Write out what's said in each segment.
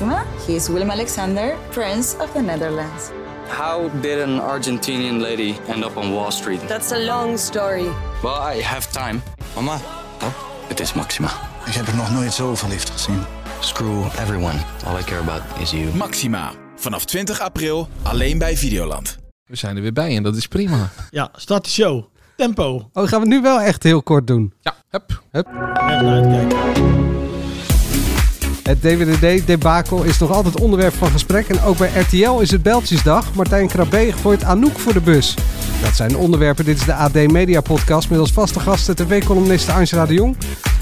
Maxima. He is Willem Alexander, Prince of the Netherlands. How did an Argentinian lady end up on Wall Street? That's a long story. Well, I have time. Mama, Oh, het is Maxima. ik heb er nog nooit zo verliefd gezien. Screw everyone. All I care about is you. Maxima. Vanaf 20 april alleen bij Videoland. We zijn er weer bij en dat is prima. Ja, start de show. Tempo. Oh, gaan we het nu wel echt heel kort doen. Ja, hup. Even uitkijken. Het DWDD-debakel is nog altijd onderwerp van gesprek. En ook bij RTL is het Beltjesdag. Martijn Krabbe gooit Anouk voor de bus. Dat zijn de onderwerpen. Dit is de AD Media Podcast met als vaste gasten tv-columniste Angela de Jong.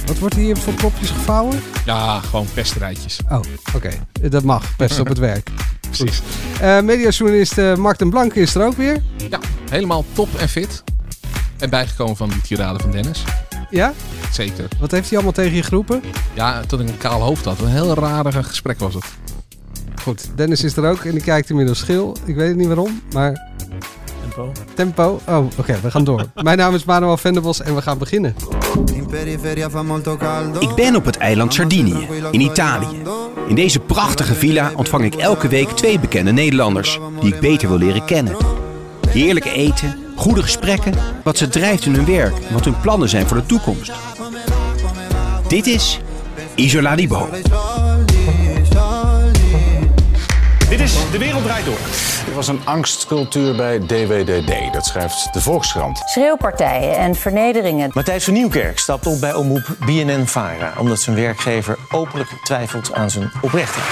Wat wordt hier voor propjes gevouwen? Ja, gewoon pesterijtjes. Oh, oké. Dat mag. Best op het werk. Precies. Eh mediajournalist eh, Mark den Blanke is er ook weer. Ja, helemaal top en fit. En bijgekomen van die tirade van Dennis. Ja? Zeker. Wat heeft hij allemaal tegen je geroepen? Ja, tot ik een kaal hoofd had. Een heel rare gesprek was het. Goed, Dennis is er ook en die kijkt inmiddels schil. Ik weet het niet waarom, maar Tempo. tempo. Oh, oké, we gaan door. Mijn naam is Manuel Venderbos en we gaan beginnen. Ik ben op het eiland Sardinië, in Italië. In deze prachtige villa ontvang ik elke week twee bekende Nederlanders, die ik beter wil leren kennen. Heerlijk eten, goede gesprekken, wat ze drijft in hun werk en wat hun plannen zijn voor de toekomst. Dit is Isola di Bo. Dit is De Wereld Draait Door. Er was een angstcultuur bij DWDD, dat schrijft de Volkskrant. Schreeuwpartijen en vernederingen. Matthijs van Nieuwkerk stapt op bij omroep BNN-Vara... omdat zijn werkgever openlijk twijfelt aan zijn oprechtheid.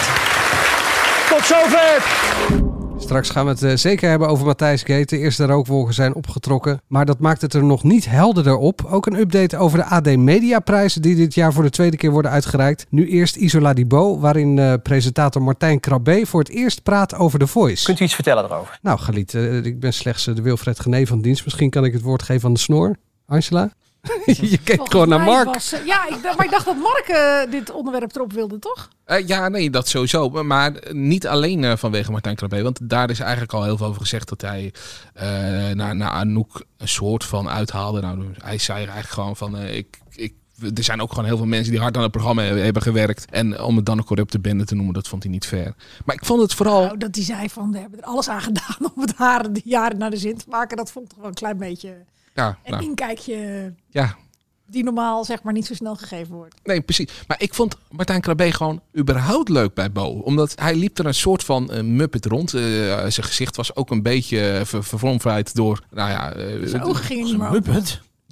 Tot zover! Straks gaan we het eh, zeker hebben over Matthijs Gate. De eerste rookwolken zijn opgetrokken. Maar dat maakt het er nog niet helderder op. Ook een update over de AD Mediaprijzen die dit jaar voor de tweede keer worden uitgereikt. Nu eerst Isola Di Bo, waarin eh, presentator Martijn Krabbe voor het eerst praat over The Voice. Kunt u iets vertellen erover? Nou, Galiet, eh, ik ben slechts de Wilfred Gené van dienst. Misschien kan ik het woord geven aan de snor. Angela? je kijkt gewoon naar Mark. was, ja, ik, dacht- maar ik dacht dat Mark eh, dit onderwerp erop wilde, toch? Eh, ja, nee, dat sowieso. Maar niet alleen eh, vanwege Martijn Krabbe. Want daar is eigenlijk al heel veel over gezegd dat hij naar, naar Anouk een soort van uithaalde. Nou, hij zei eigenlijk gewoon van... ik, ik, er zijn ook gewoon heel veel mensen die hard aan het programma he- hebben gewerkt. En om het dan een corrupte bende te noemen, dat vond hij niet fair. Maar ik vond het vooral... Nou, dat hij zei van, we hebben er alles aan gedaan om het haar de jaren naar de zin te maken. Dat vond ik toch wel een klein beetje Ja, een nou, inkijkje ja, die normaal zeg maar niet zo snel gegeven wordt. Nee, precies. Maar ik vond Martijn Krabbe gewoon überhaupt leuk bij Bo. Omdat hij liep er een soort van eh, muppet rond. Eh, zijn gezicht was ook een beetje eh, ver vervormd door... Nou ja, Zijn ogen gingen niet meer open.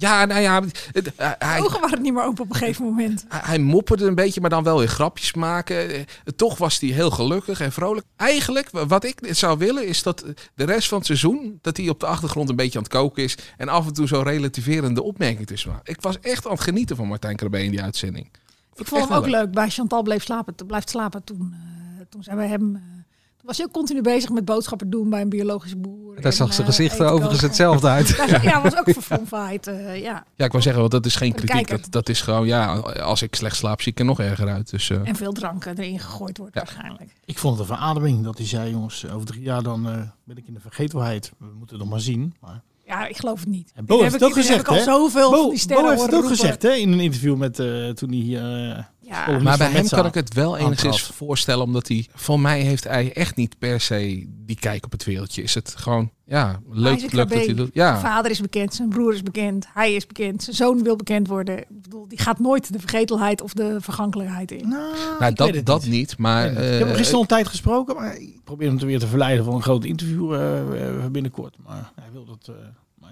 Ja, nou ja, het- eh, hij, ogen waren niet meer open op een gegeven moment. hij, hij mopperde een beetje, maar dan wel weer grapjes maken. Eh, Toch was hij heel gelukkig en vrolijk. Eigenlijk, wa- wat ik zou willen, is dat de rest van het seizoen... dat hij op de achtergrond een beetje aan het koken is... en af en toe zo relativerende opmerkingen tussen maakt. Ik was echt aan het genieten van Martijn Krabbe in die uitzending. Ik vond hem ook leuk. Bij Chantal bleef slapen, blijft slapen toen. eh, toen zijn we hem... was hij ook continu bezig met boodschappen doen bij een biologische boer. Daar zag zijn eh, gezicht er overigens koken. hetzelfde uit. Ja, was ook verfromfaaid. eh ja. Ja, ik wou zeggen, want dat is geen kritiek. Dat, dat is gewoon, ja, als ik slecht slaap, zie ik er nog erger uit. Dus, eh, En veel drank erin gegooid wordt Ja. waarschijnlijk. Ik vond het een verademing dat hij zei, jongens, over drie jaar dan eh, ben ik in de vergetelheid. We moeten het nog maar zien. Maar... Ja, ik geloof het niet. En Bo heeft heb het ook gezegd, hè? zoveel Bo, heeft het ook gezegd, hè, in een interview met uh, toen hij hier... Uh, Ja, maar bij hem kan ik het wel enigszins voorstellen, omdat hij, van mij heeft hij echt niet per se die kijk op het wereldje. Is het gewoon, ja, leuk, dat hij doet. Zijn Ja, vader is bekend, zijn broer is bekend, hij is bekend, zijn zoon wil bekend worden. Ik bedoel, die gaat nooit de vergetelheid of de vergankelijkheid in. Nou, nou, ik weet dat, het dat niet. niet, maar... ik heb hem eh, gisteren al een tijd gesproken, maar ik probeer hem te weer te verleiden voor een groot interview eh, eh, binnenkort. Maar hij wil dat... eh,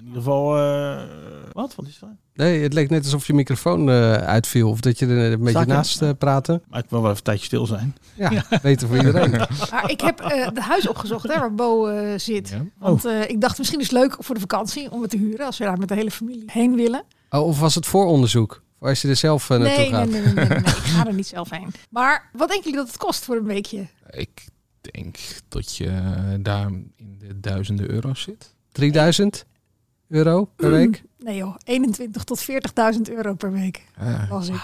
in ieder geval... eh, wat? Wat is dat? Nee, het leek net alsof je microfoon eh, uitviel. Of dat je er een beetje naast eh, praatte. Maar ik wil wel even een tijdje stil zijn. Ja, beter voor iedereen. Maar ik heb eh de huis opgezocht hè, waar Bo eh, zit. Ja. Want eh, ik dacht misschien is het leuk voor de vakantie om het te huren. Als we daar met de hele familie heen willen. Oh, of was het vooronderzoek? Of als je er zelf naartoe Nee, nee, gaat? nee, nee, nee, nee, Ik ga er niet zelf heen. Maar wat denken jullie dat het kost voor een weekje? Ik denk dat je daar in de duizenden euro's zit. 3000 euro per week? Nee joh, 21 tot 40.000 euro per week Ja. was ik.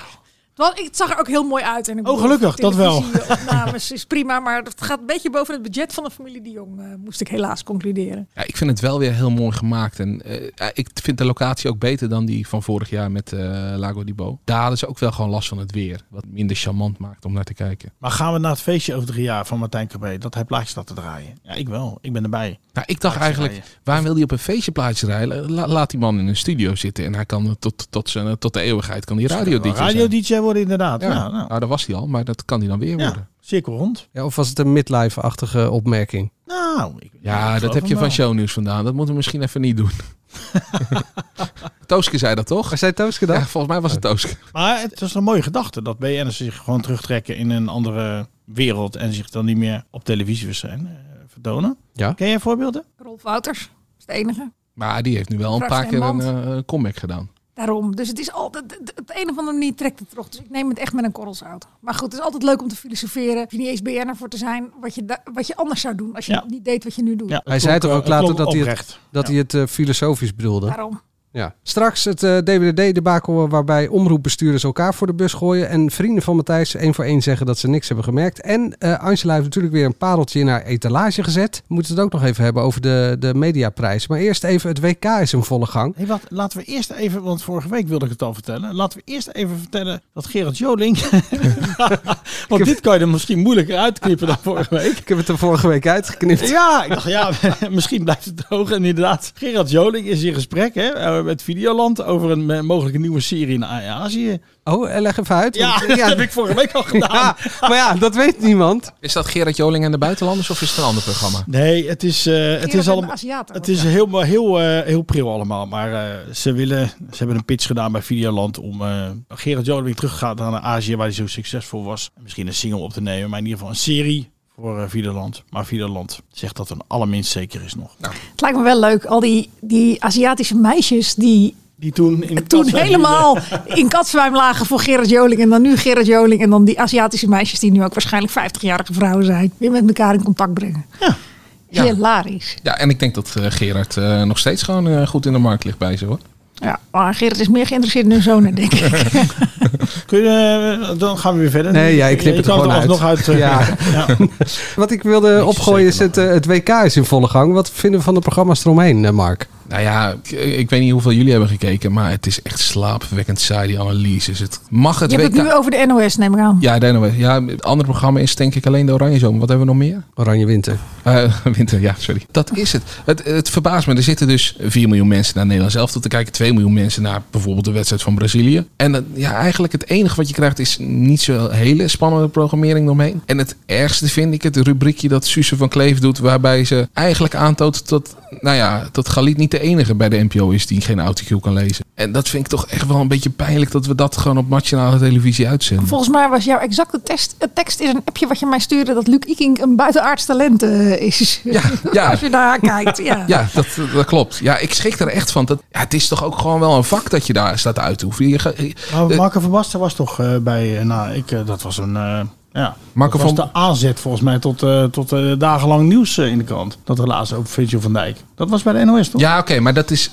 Het zag er ook heel mooi uit. En ik Oh, gelukkig, dat wel. televisieopnames is prima, maar het gaat een beetje boven het budget van de familie de Jong, eh, moest ik helaas concluderen. Ja, ik vind het wel weer heel mooi gemaakt. En eh, ik vind de locatie ook beter dan die van vorig jaar met eh, Lago di Bo. Daar hadden ze ook wel gewoon last van het weer. Wat minder charmant maakt om naar te kijken. Maar gaan we naar het feestje over drie jaar van Martijn Krabbe? Dat hij plaatjes staat te draaien. Ja, ik wel. Ik ben erbij. Nou, ik dacht eigenlijk, waarom wil hij op een feestje plaatje rijden? La- laat die man in een studio zitten en hij kan tot, tot, zijn, tot de eeuwigheid kan die radio DJ zijn. Radio DJ worden inderdaad. Ja, Ja, nou, nou, dat was hij al, maar dat kan hij dan weer ja, worden. cirkel rond. Ja, of was het een midlife-achtige opmerking? Nou, ik, Ja, ik dat heb je van shownieuws vandaan. Dat moeten we misschien even niet doen. Tooske zei dat toch? Waar zei Tooske dan? Ja, volgens mij was het Tooske. Maar het was een mooie gedachte dat BN'ers zich gewoon terugtrekken in een andere wereld en zich dan niet meer op televisie zijn, eh, vertonen. Ja. Ken jij voorbeelden? Rolf Wouters is de enige. Maar die heeft nu wel een paar keer een, eh, een comeback gedaan. Daarom. Dus het is altijd, het- op de een of andere manier trekt het terug. Dus ik neem het echt met een korrelzout. Maar goed, het is altijd leuk om te filosoferen. Je niet eens BN'er voor te zijn. Wat je, wat je anders zou doen als je Ja. niet deed wat je nu doet. Ja, Hij zei toch ook later dat hij het, dat, hij het eh, filosofisch bedoelde? Daarom. Ja. Straks het eh DWDD-debakel waarbij omroepbestuurders elkaar voor de bus gooien. En vrienden van Matthijs één voor één zeggen dat ze niks hebben gemerkt. En eh, Angela heeft natuurlijk weer een pareltje in haar etalage gezet. We moeten het ook nog even hebben over de, de mediaprijs. Maar eerst even, het WK is in volle gang. Hey, wat, laten we eerst even, want vorige week wilde ik het al vertellen. Laten we eerst even vertellen dat Gerard Joling. want dit kan je er misschien moeilijker uitknippen dan vorige week. Ik heb het er vorige week uitgeknipt. Ja, ik dacht, ja, misschien blijft het droog. En inderdaad, Gerard Joling is in gesprek hè, eh, met Videoland over een eh, mogelijke nieuwe serie in Azië. Oh, eh, leg even uit. Ja, want- dat heb ik vorige week al gedaan. Ja, maar ja, dat weet niemand. Is dat Gerard Joling en de buitenlanders of is het een ander programma? Nee, het is, eh, het is allemaal. Aziaten. Het is heel, heel, eh, heel pril allemaal. Maar eh, ze, willen, ze hebben een pitch gedaan bij Videoland om eh Gerard Joling terug te gaan naar Azië, waar hij zo succesvol was. Misschien een single op te nemen, maar in ieder geval een serie voor Videoland. Maar Videoland zegt dat het allerminst zeker is nog. Het lijkt me wel leuk. Al die, die Aziatische meisjes die Die toen in toen helemaal in katzwijm lagen voor Gerard Joling. En dan nu Gerard Joling. En dan die Aziatische meisjes die nu ook waarschijnlijk 50-jarige vrouwen zijn. Weer met elkaar in contact brengen. Ja. Hilarisch. Ja, en ik denk dat eh, Gerard eh, nog steeds gewoon goed in de markt ligt bij ze hoor. Ja, maar Gerard is meer geïnteresseerd in hun zonen, denk ik. Kun je, eh, dan gaan we weer verder. Nee, ja, ik knip Je het kan gewoon uit. nog uit. eh, Ja. ja. Wat ik wilde opgooien is het, eh, het WK is in volle gang. Wat vinden we van de programma's eromheen, eh, Mark? Nou ja, ik, ik weet niet hoeveel jullie hebben gekeken, maar het is echt slaapverwekkend saai, die analyses. Het mag het Je hebt WK... het nu over de NOS, neem ik aan. Ja, de NOS. ja, het andere programma is denk ik alleen de Oranje Zomer. Wat hebben we nog meer? Oranje Winter. Eh, winter, ja, sorry. Dat is het. het. Het verbaast me. Er zitten dus 4 miljoen mensen naar Nederland zelf toe te kijken. 2 miljoen mensen naar bijvoorbeeld de wedstrijd van Brazilië. En ja, eigenlijk het enige wat je krijgt is niet zo hele spannende programmering omheen. En het ergste vind ik het rubriekje dat Suze van Kleef doet. Waarbij ze eigenlijk aantoont dat, nou ja, dat Galit niet de enige bij de NPO is die geen autocue kan lezen. En dat vind ik toch echt wel een beetje pijnlijk dat we dat gewoon op nationale televisie uitzenden. Volgens mij was jouw exacte test, het tekst is een appje wat je mij stuurde dat Luc Iking een buitenaards talent eh, is. Ja, ja. Als je naar kijkt. Ja. Ja, dat, dat klopt. Ja, ik schrik er echt van. Dat, ja, het is toch ook gewoon wel een vak dat je daar staat uit te oefenen. Je, eh, Marco van Basten was toch eh, bij, eh, nou, ik, eh, dat was een, eh, ja, Marco dat was van- de aanzet volgens mij tot, eh, tot eh, dagenlang nieuws eh, in de krant. Dat relaas over Virgil van Dijk. Dat was bij de NOS toch? Ja, oké, maar dat is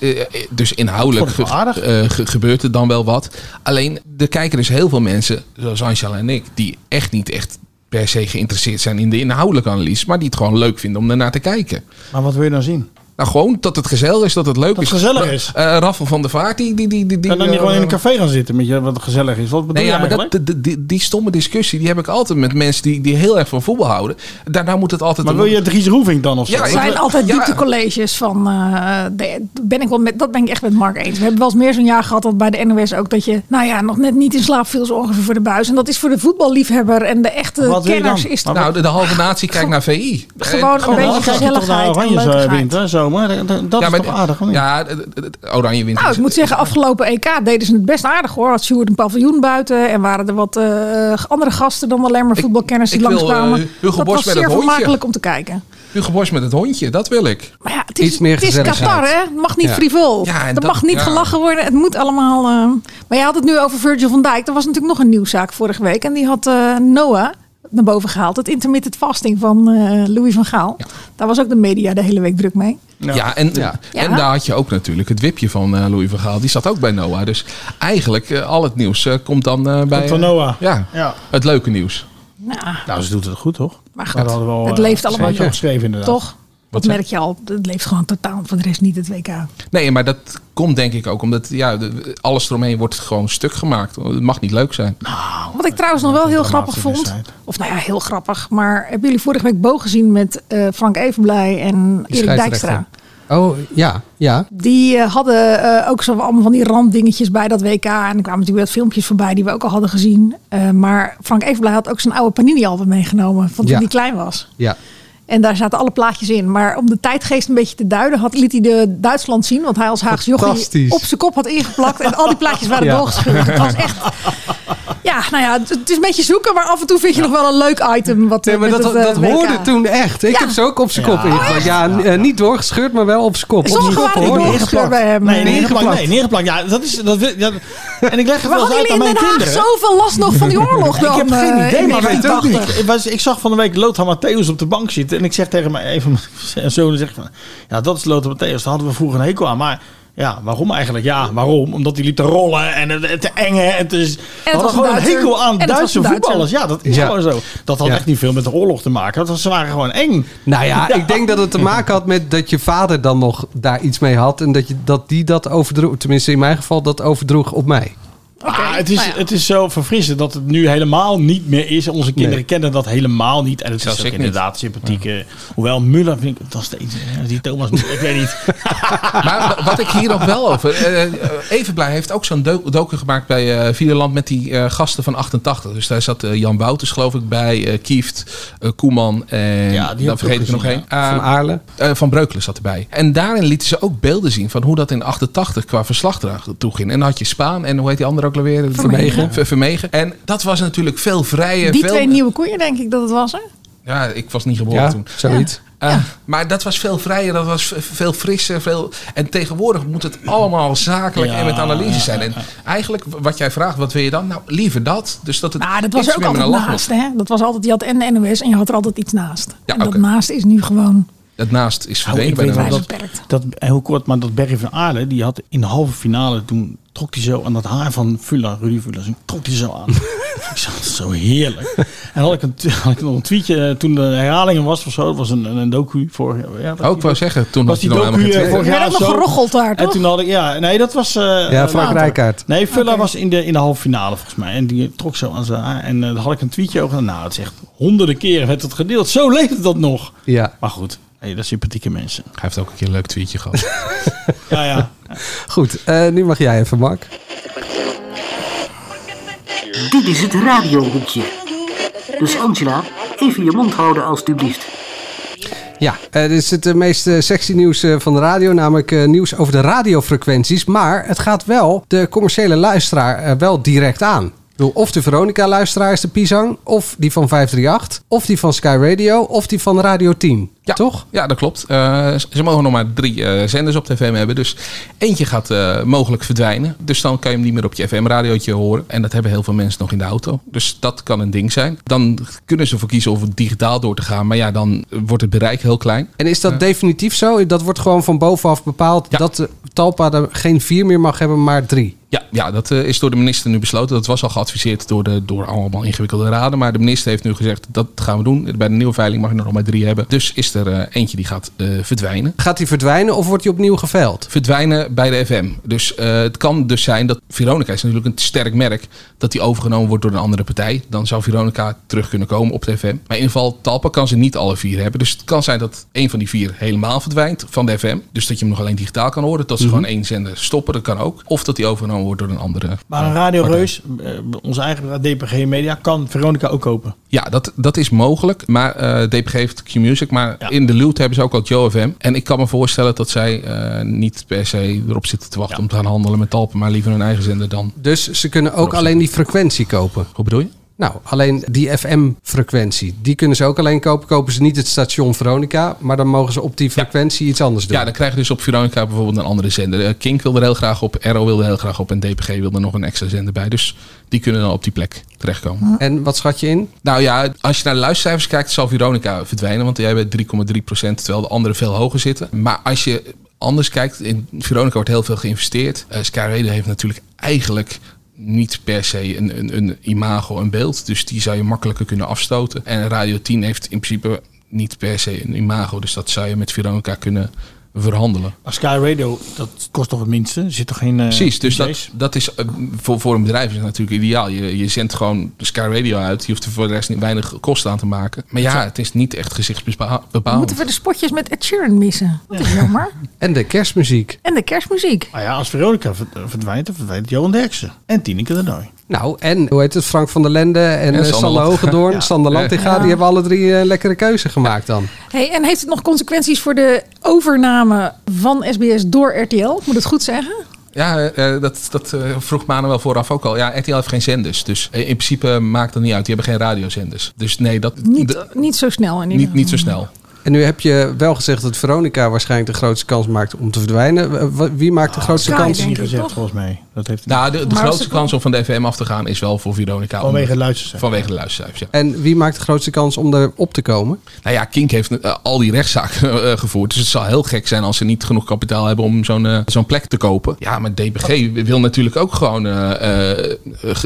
dus inhoudelijk ge- ge- gebeurt er dan wel wat. Alleen er kijken dus heel veel mensen, zoals Angela en ik, die echt niet echt per se geïnteresseerd zijn in de inhoudelijke analyse, maar die het gewoon leuk vinden om ernaar te kijken. Maar wat wil je dan zien? Nou, gewoon dat het gezellig is, dat het leuk Dat is. het gezellig is. Eh Raffel van der Vaart, die... die, die, die, die Kan dan niet eh, gewoon in een café gaan zitten met je wat gezellig is? Wat bedoel Nee, je ja, maar dat, die, die, die stomme discussie, die heb ik altijd met mensen die, die heel erg van voetbal houden. Daarna moet het altijd... Maar wil je Dries Roeving dan of zo? Ja, Het ik- zijn altijd ja. dieptecolleges van. eh, de- ben ik wel met, dat ben ik echt met Mark eens. We hebben wel eens meer zo'n jaar gehad dat bij de NOS ook dat je, nou ja, nog net niet in slaap viel zo ongeveer voor de buis. En dat is voor de voetballiefhebber en de echte Wat kenners dan? is dat Nou, de, de halve natie kijkt naar VI. Gewoon En een beetje gezelligheid en Oranje zo wint, hè, zomer. Dat, dat Ja, is maar toch aardig? Ja, Oranje wint. Nou, ik moet zeggen, afgelopen EK deden ze het best aardig hoor. Had Sjoerd een paviljoen buiten en waren er wat eh, andere gasten dan alleen maar voetbalkenners die ik wil, langskwamen. eh, Hugo dat Borst was met zeer het hondje. vermakelijk om te kijken. Hugo Borst met het hondje, dat wil ik. Maar ja, het is, Iets meer het is. Qatar, hè? Het mag niet Ja. frivol. Ja, er dat- mag niet ja. gelachen worden. Het moet allemaal. eh, Maar je had het nu over Virgil van Dijk. Er was natuurlijk nog een nieuwszaak vorige week. En die had eh, Noah, naar boven gehaald. Het intermittent fasting van eh, Louis van Gaal. Daar was ook de media de hele week druk mee. Ja, en, Ja. en Ja. daar had je ook natuurlijk het wipje van eh, Louis van Gaal. Die zat ook bij Noah. Dus eigenlijk, eh, al het nieuws komt dan bij... van eh, Noah. Ja, Ja. het leuke nieuws. Nou, Nou, ze doet het goed, toch? Maar goed, hadden wel, het eh, leeft allemaal. zeker geschreven, inderdaad. Toch? Dat merk je al. Het leeft gewoon totaal voor de rest niet het WK. Nee, maar dat komt denk ik ook omdat ja, de- alles eromheen wordt gewoon stuk gemaakt. Het mag niet leuk zijn. Wat ik trouwens nog wel heel grappig vond. Of nou ja, heel grappig. Maar hebben jullie vorige week Bo gezien met eh, Frank Evenblij en Die Erik Dijkstra? Oh, ja, ja. Die eh, hadden eh, ook zo allemaal van die randdingetjes bij dat WK. En er kwamen natuurlijk wat filmpjes voorbij die we ook al hadden gezien. Eh, maar Frank Evenblij had ook zijn oude Panini-album meegenomen. Van toen Ja. hij klein was. Ja. En daar zaten alle plaatjes in. Maar om de tijdgeest een beetje te duiden, had, liet hij de Duitsland zien. Want hij als Haagse jochie op zijn kop had ingeplakt. En al die plaatjes waren Ja. doorgeschilderd. Het was echt... Ja, nou ja, het, het is een beetje zoeken. Maar af en toe vind je nog wel een leuk item. Wat, Nee, maar met dat, het, eh, dat hoorde toen echt. Ik Ja. heb ze ook op zijn Ja. kop ingeplakt. Ja, n- eh, niet doorgescheurd, maar wel op zijn kop. Sommige Op zijn kop waren niet doorgescheurd bij hem. Nee, Nee, neergeplakt. Nee, neergeplakt. Ja, dat is... Dat, ja, en ik leg het wel uit jullie aan in mijn Den Haag kinderen. zoveel last nog van die oorlog dan? ik heb geen eh, idee, maar weet het ook 1980? niet. Ik, was, ik zag van de week Lothar Matthäus op de bank zitten. En ik zeg tegen mijn, een van mijn zonen, zeg ik van, ja, dat is Lothar Matthäus. Daar hadden we vroeger een hekel aan. Maar ja, waarom eigenlijk? Ja, waarom? Omdat hij liep te rollen en het, het te engen. En het is, we was hadden gewoon een hekel aan En het Duitse voetballers. Ja, dat is Ja. gewoon zo. Dat had Ja. echt niet veel met de oorlog te maken. Dat was, ze waren gewoon eng. Nou ja, ik denk dat het te maken had met dat je vader dan nog daar iets mee had. En dat, je, dat die dat overdroeg, tenminste in mijn geval, dat overdroeg op mij. Maar het is, nou ja. het is zo verfrissend dat het nu helemaal niet meer is. Onze kinderen Nee. kennen dat helemaal niet. En het Zelfs is ook niet. inderdaad sympathiek. eh, Hoewel Muller vind ik nog steeds... eh, Die Thomas ik weet niet. Maar wat ik hier nog wel over... eh, eh, Evenblij heeft ook zo'n do- docu gemaakt bij eh Videoland met die eh, gasten van 88. Dus daar zat eh, Jan Wouters geloof ik bij, eh, Kieft, eh, Koeman en Ja, die dan vergeet ik er nog één. Van Eh, Aarle. eh, van Breukelen zat erbij. En daarin lieten ze ook beelden zien van hoe dat in 88 qua verslagdrag toe ging. En dan had je Spaan en hoe heet die andere ook alweer? Vermegen. Ver- Vermegen. En dat was natuurlijk veel vrijer. Die veel, twee nieuwe koeien, denk ik dat het was. Hè? Ja, ik was niet geboren Ja, toen. zoiets. Uh, Maar dat was veel vrijer, dat was veel frisser. Veel... En tegenwoordig moet het allemaal zakelijk Ja, en met analyses ja, zijn. En eigenlijk, wat jij vraagt, wat wil je dan? Nou, liever dat. Dus dat het Nou, dat iets was ook altijd naast. Hè? Dat was altijd, je had en de NOS en je had er altijd iets naast. Ja, en dat naast is nu gewoon Het naast is Oh, verdwenen bij de nog dat, dat, heel kort, maar dat Berry van Aarle, die had in de halve finale, toen trok hij zo aan dat haar van Fuller, Rudy Fuller, toen trok hij zo aan. ik zag het zo heerlijk. En had ik, een, had ik nog een tweetje, eh, toen de herhalingen was of zo, dat was een, een, een docu voor... Ja, Oh, ik wou zeggen, toen was die je nog docu eh, geen vorig jaar ook nog zo. gerocheld daar, En toch? toen had ik, ja, nee, dat was... eh, Ja, eh, Frank. Rijkaard. Nee, Fuller Oké. was in de, in de halve finale volgens mij. En die trok zo aan zijn haar. En eh, dan had ik een tweetje over. Nou, het is echt honderden keren werd het gedeeld. Zo leeft dat nog. Ja, Maar goed, hey, dat zijn sympathieke mensen. Hij heeft ook een keer een leuk tweetje gehad. Ja, ja. goed. Eh, nu mag jij even, Mark. Dit is het radiohoekje. Dus Angela, even je mond houden alstublieft. Ja, eh, dit is het eh, meest sexy nieuws eh, van de radio, namelijk eh, nieuws over de radiofrequenties. Maar het gaat wel de commerciële luisteraar wel direct aan. Ik bedoel, of de Veronica-luisteraar is de Pisang, of die van 538, of die van Sky Radio, of die van Radio 10. Ja, Toch? Ja, dat klopt. Eh, ze mogen nog maar drie eh, zenders op de FM hebben. Dus eentje gaat eh, mogelijk verdwijnen. Dus dan kan je hem niet meer op je FM-radiootje horen. En dat hebben heel veel mensen nog in de auto. Dus dat kan een ding zijn. Dan kunnen ze ervoor kiezen om digitaal door te gaan. Maar ja, dan wordt het bereik heel klein. En is dat definitief zo? Dat wordt gewoon van bovenaf bepaald Ja. dat Talpa er geen vier meer mag hebben, maar drie. Ja, ja, dat is door de minister nu besloten. Dat was al geadviseerd door, de, door allemaal ingewikkelde raden. Maar de minister heeft nu gezegd, dat gaan we doen. Bij de nieuwe veiling mag je er nog maar drie hebben. Dus is er eh, eentje die gaat eh, verdwijnen. Gaat die verdwijnen of wordt die opnieuw geveild? verdwijnen bij de FM. Dus eh, het kan dus zijn dat Veronica is natuurlijk een sterk merk. Dat die overgenomen wordt door een andere partij. Dan zou Veronica terug kunnen komen op de FM. Maar in ieder geval, Talpa kan ze niet alle vier hebben. Dus het kan zijn dat een van die vier helemaal verdwijnt van de FM. Dus dat je hem nog alleen digitaal kan horen. Dat ze gewoon één zender stoppen, dat kan ook. Of dat die overgenomen wordt door een andere Maar een Radio partij. Reus, eh, onze eigen DPG Media, kan Veronica ook kopen. Ja, dat, dat is mogelijk. Maar eh, DPG heeft Q-Music. Maar Ja. in de Loot hebben ze ook al Joe FM. En ik kan me voorstellen dat zij eh, niet per se erop zitten te wachten Ja. om te gaan handelen met Talpa. Maar liever hun eigen zender dan. Dus ze kunnen ook alleen die frequentie kopen. Hoe bedoel je? Nou, alleen die FM-frequentie, die kunnen ze ook alleen kopen. Kopen ze niet het station Veronica, maar dan mogen ze op die frequentie iets anders doen. Ja, dan krijg je dus op Veronica bijvoorbeeld een andere zender. Eh, Kink wil er heel graag op, Arrow wil er heel graag op en DPG wil er nog een extra zender bij. Dus die kunnen dan op die plek terechtkomen. En wat schat je in? Nou ja, als je naar de luistercijfers kijkt, zal Veronica verdwijnen. Want jij bent 3,3% terwijl de anderen veel hoger zitten. Maar als je anders kijkt, in Veronica wordt heel veel geïnvesteerd. Uh, Sky Radio heeft natuurlijk eigenlijk niet per se een, een, een imago, een beeld. Dus die zou je makkelijker kunnen afstoten. En Radio 10 heeft in principe niet per se een imago. Dus dat zou je met Veronica kunnen verhandelen. Maar Sky Radio, dat kost toch het minste? Er zit toch geen. Uh, Precies, dus dat, dat is uh, voor, voor een bedrijf is het natuurlijk ideaal. Je, je zendt gewoon de Sky Radio uit. Je hoeft er voor de rest niet weinig kosten aan te maken. Maar ja, het is niet echt gezichtsbepalend. Moeten we de spotjes met Ed Sheeran missen? Dat is jammer. en de kerstmuziek. En de kerstmuziek. Nou ja, als Veronica verdwijnt, dan verdwijnt Johan Derksen. En Tineke de Nooi. Nou, en hoe heet het? Frank van der Lende en, en Sander Hogedoorn, ja. Sander Lantinga, Ja. die hebben alle drie een lekkere keuze gemaakt dan. Hey, en heeft het nog consequenties voor de overname van SBS door RTL? Ik Moet het goed zeggen? Ja, uh, dat, dat vroeg Manu wel vooraf ook al. Ja, RTL heeft geen zenders. Dus in principe maakt dat niet uit. Die hebben geen radiozenders. Dus nee, dat... Niet, niet zo snel in ieder niet, geval. niet zo snel. En nu heb je wel gezegd dat Veronica waarschijnlijk de grootste kans maakt om te verdwijnen. Wie maakt de grootste Sky, kans? Dat is niet gezegd volgens mij. Dat heeft nou, de, de grootste kans om van de FM af te gaan is wel voor Veronica. Vanwege de luistercijfers. Vanwege de luistercijfers, ja. En wie maakt de grootste kans om erop te komen? Nou ja, Kink heeft uh, al die rechtszaken uh, gevoerd. Dus het zal heel gek zijn als ze niet genoeg kapitaal hebben om zo'n uh, zo'n plek te kopen. Ja, maar DPG wil natuurlijk ook gewoon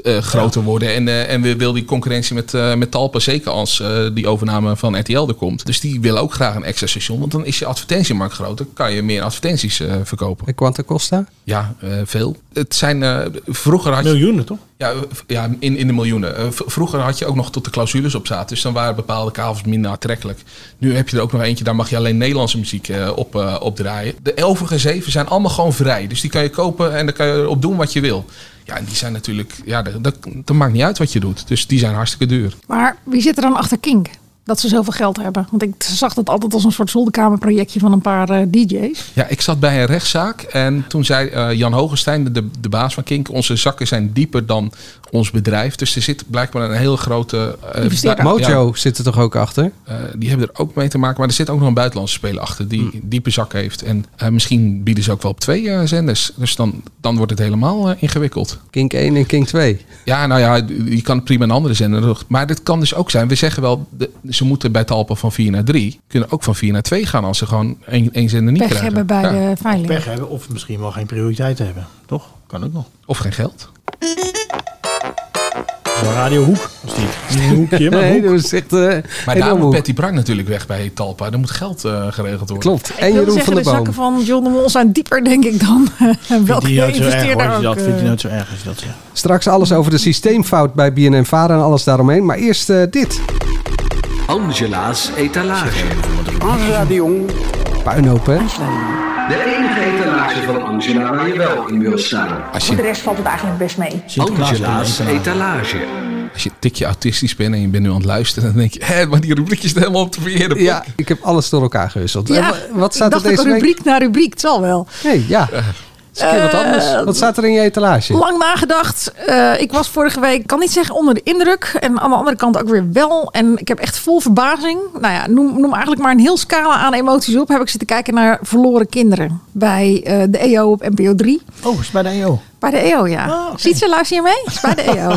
groter worden. En, en wil die concurrentie met, met Talpa, zeker als die overname van RTL er komt. Dus die willen ook graag een extra station. Want dan is je advertentiemarkt groter. Kan je meer advertenties verkopen. En Quanta Costa? Ja, veel. Het zijn uh, vroeger had je, miljoenen toch? Ja, ja in, in de miljoenen. Uh, vroeger had je ook nog tot de clausules op zaten. Dus dan waren bepaalde kavels minder aantrekkelijk. Nu heb je er ook nog eentje, daar mag je alleen Nederlandse muziek uh, op, op draaien. De overige zeven zijn allemaal gewoon vrij. Dus die kan je kopen en dan kan je op doen wat je wil. Ja, en die zijn natuurlijk, ja, dat, dat, dat maakt niet uit wat je doet. Dus die zijn hartstikke duur. Maar wie zit er dan achter Kink? Dat ze zoveel geld hebben. Want ik zag dat altijd als een soort zolderkamerprojectje van een paar uh, DJ's. Ja, ik zat bij een rechtszaak en toen zei uh, Jan Hogenstein, de, de baas van Kink, onze zakken zijn dieper dan ons bedrijf. Dus er zit blijkbaar een heel grote... Uh, Mojo ja, zit er toch ook achter? die hebben er ook mee te maken, maar er zit ook nog een buitenlandse speler achter die hmm. diepe zakken heeft. En misschien bieden ze ook wel op twee zenders. Dus dan, dan wordt het helemaal ingewikkeld. Kink 1 en Kink 2? Ja, nou ja, je kan prima een andere zender. Maar dit kan dus ook zijn, we zeggen wel... De, ze moeten bij Talpa van 4 naar 3. Kunnen ook van 4 naar 2 gaan als ze gewoon één, één zender niet Pech krijgen. hebben bij ja. de veiling. Pech hebben of misschien wel geen prioriteit hebben. Toch? Kan ook nog. Of geen geld. Radio Hoek was dit. Een hoekje, maar nee, hoek. dat is echt, uh, maar daar moet Betty Brak natuurlijk weg bij Talpa. Er moet geld uh, geregeld worden. Klopt. En Jeroen zeggen, van de, de zakken van John de Mol zijn dieper, denk ik, dan uh, welke investeerder ook. Dat vindt hij nooit zo erg als dat zegt. Straks alles over de systeemfout bij BNN Vara en alles daaromheen. Maar eerst uh, dit. Angela's etalage. Angela de Jong. Puinhoop, hè? De enige etalage van Angela waar je wel in wil staan. Als je... Voor de rest valt het eigenlijk best mee. Angela's etalage. Als je een tikje autistisch bent en je bent nu aan het luisteren, dan denk je, hé, maar die rubriekjes zijn helemaal op de verkeerde Ja, ik heb alles door elkaar gewisseld. Ja, wat staat er deze rubriek week? naar rubriek, het zal wel. Nee, ja. Uh, wat anders. Wat staat er in je etalage? Lang nagedacht. Uh, ik was vorige week, kan niet zeggen onder de indruk. En aan de andere kant ook weer wel. En ik heb echt vol verbazing. Nou ja, noem, noem eigenlijk maar een heel scala aan emoties op. Heb ik zitten kijken naar verloren kinderen. Bij uh, de EO op NPO 3. Oh, is het bij de EO? Bij de EO, ja. Oh, okay. Ziet ze, luister je mee? Is bij de EO.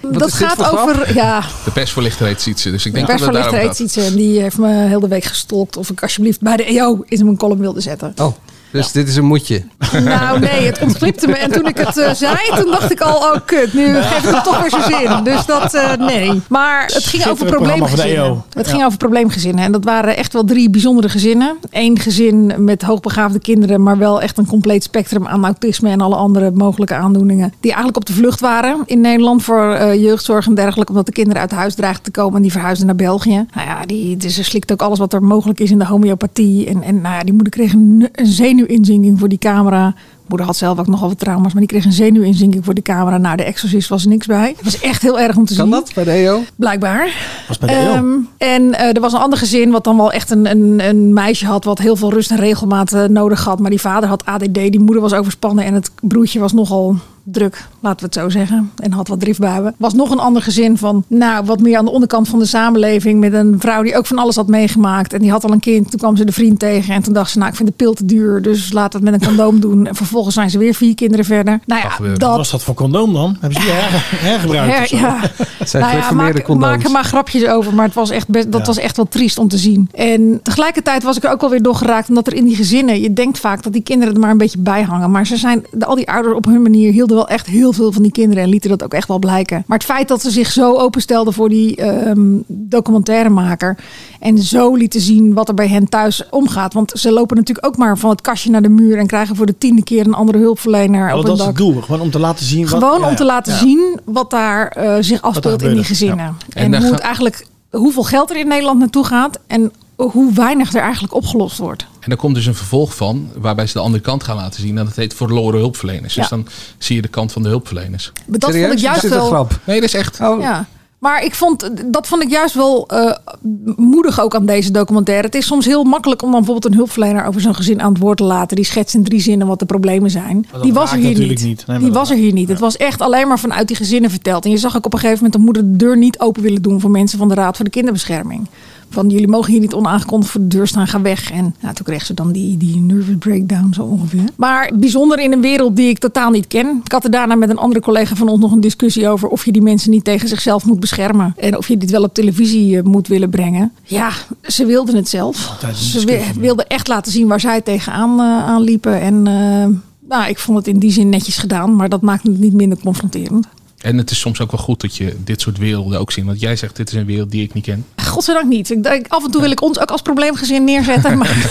dat gaat over... Ja, de persvoorlichter heet Sietse, dus ik denk de dat het daarom persvoorlichter heet Sietse. En die heeft me heel de week gestolkt of ik alsjeblieft bij de EO in mijn column wilde zetten. Oh. Dus ja. dit is een moedje. Nou nee, het ontglipte me. En toen ik het uh, zei, toen dacht ik al, oh kut, nu geef ik het toch weer zijn zin. Dus dat, uh, nee. Maar het ging over probleemgezinnen. Het ging ja. over probleemgezinnen. En dat waren echt wel drie bijzondere gezinnen. Eén gezin met hoogbegaafde kinderen, maar wel echt een compleet spectrum aan autisme en alle andere mogelijke aandoeningen. Die eigenlijk op de vlucht waren in Nederland voor uh, jeugdzorg en dergelijke. Omdat de kinderen uit huis dreigden te komen en die verhuisden naar België. Nou ja, die, dus ze slikt ook alles wat er mogelijk is in de homeopathie. En, en nou ja, die moeder kreeg een, een zenuwinzinking voor die camera. Moeder had zelf ook nogal wat trauma's, maar die kreeg een zenuwinzinking voor de camera. Nou, de exorcist was er niks bij. Het was echt heel erg om te kan zien. Kan dat bij de EO? Blijkbaar. Was bij de EO. Um, en uh, er was een ander gezin wat dan wel echt een, een, een meisje had wat heel veel rust en regelmaat uh, nodig had. Maar die vader had ADD, die moeder was overspannen en het broertje was nogal druk, laten we het zo zeggen. En had wat driftbuien. Was nog een ander gezin van, nou, wat meer aan de onderkant van de samenleving. Met een vrouw die ook van alles had meegemaakt. En die had al een kind. Toen kwam ze de vriend tegen. En toen dacht ze, nou, ik vind de pil te duur. Dus laat het met een condoom doen. En vervolgens zijn ze weer vier kinderen verder. Nou ja, Wat dat... was dat voor condoom dan? Hebben ze die her- hergebruikt? Her- ja. Het zijn Nou ja, maak, er maar grapjes over, maar het was echt best, dat Ja. was echt wel triest om te zien. En tegelijkertijd was ik er ook wel weer door geraakt, omdat er in die gezinnen, je denkt vaak dat die kinderen er maar een beetje bij hangen. Maar ze zijn, de- al die ouders op hun manier hielden wel echt heel veel van die kinderen en lieten dat ook echt wel blijken. Maar het feit dat ze zich zo openstelden voor die ehm, documentairemaker en zo lieten zien wat er bij hen thuis omgaat. Want ze lopen natuurlijk ook maar van het kastje naar de muur en krijgen voor de tiende keer een andere hulpverlener Ja, op dat is het doel. Gewoon om te laten zien. wat- Gewoon ja, om te laten Ja. zien wat daar eh, zich afspeelt in die gezinnen. Ja. En, En hoe het eigenlijk, hoeveel geld er in Nederland naartoe gaat en hoe weinig er eigenlijk opgelost wordt. En daar komt dus een vervolg van, waarbij ze de andere kant gaan laten zien. En dat heet verloren hulpverleners. Ja. Dus dan zie je de kant van de hulpverleners. Maar dat vond ik juist wel. Nee, dat is echt. Ja. Maar ik vond, dat vond ik juist wel eh, moedig ook aan deze documentaire. Het is soms heel makkelijk om dan bijvoorbeeld een hulpverlener over zo'n gezin aan het woord te laten. Die schetst in drie zinnen wat de problemen zijn. Die was er hier niet. niet. Nee, maar die was er hier niet. Het was echt alleen maar vanuit die gezinnen verteld. En je zag ook op een gegeven moment de moeder de deur niet open willen doen voor mensen van de Raad voor de Kinderbescherming. Van jullie mogen hier niet onaangekondigd voor de deur staan, ga weg. En nou, toen kreeg ze dan die, die nervous breakdown zo ongeveer. Maar bijzonder in een wereld die ik totaal niet ken. Ik had er daarna met een andere collega van ons nog een discussie over of je die mensen niet tegen zichzelf moet beschermen. En of je dit wel op televisie eh, moet willen brengen. Ja, ze wilden het zelf. Ze wi- wilden echt laten zien waar zij tegenaan eh, aan liepen. En eh, nou, ik vond het in die zin netjes gedaan, maar dat maakt het niet minder confronterend. En het is soms ook wel goed dat je dit soort werelden ook ziet. Want jij zegt, dit is een wereld die ik niet ken. Godzijdank niet. Ik denk, af en toe wil ik ons ook als probleemgezin neerzetten. Maar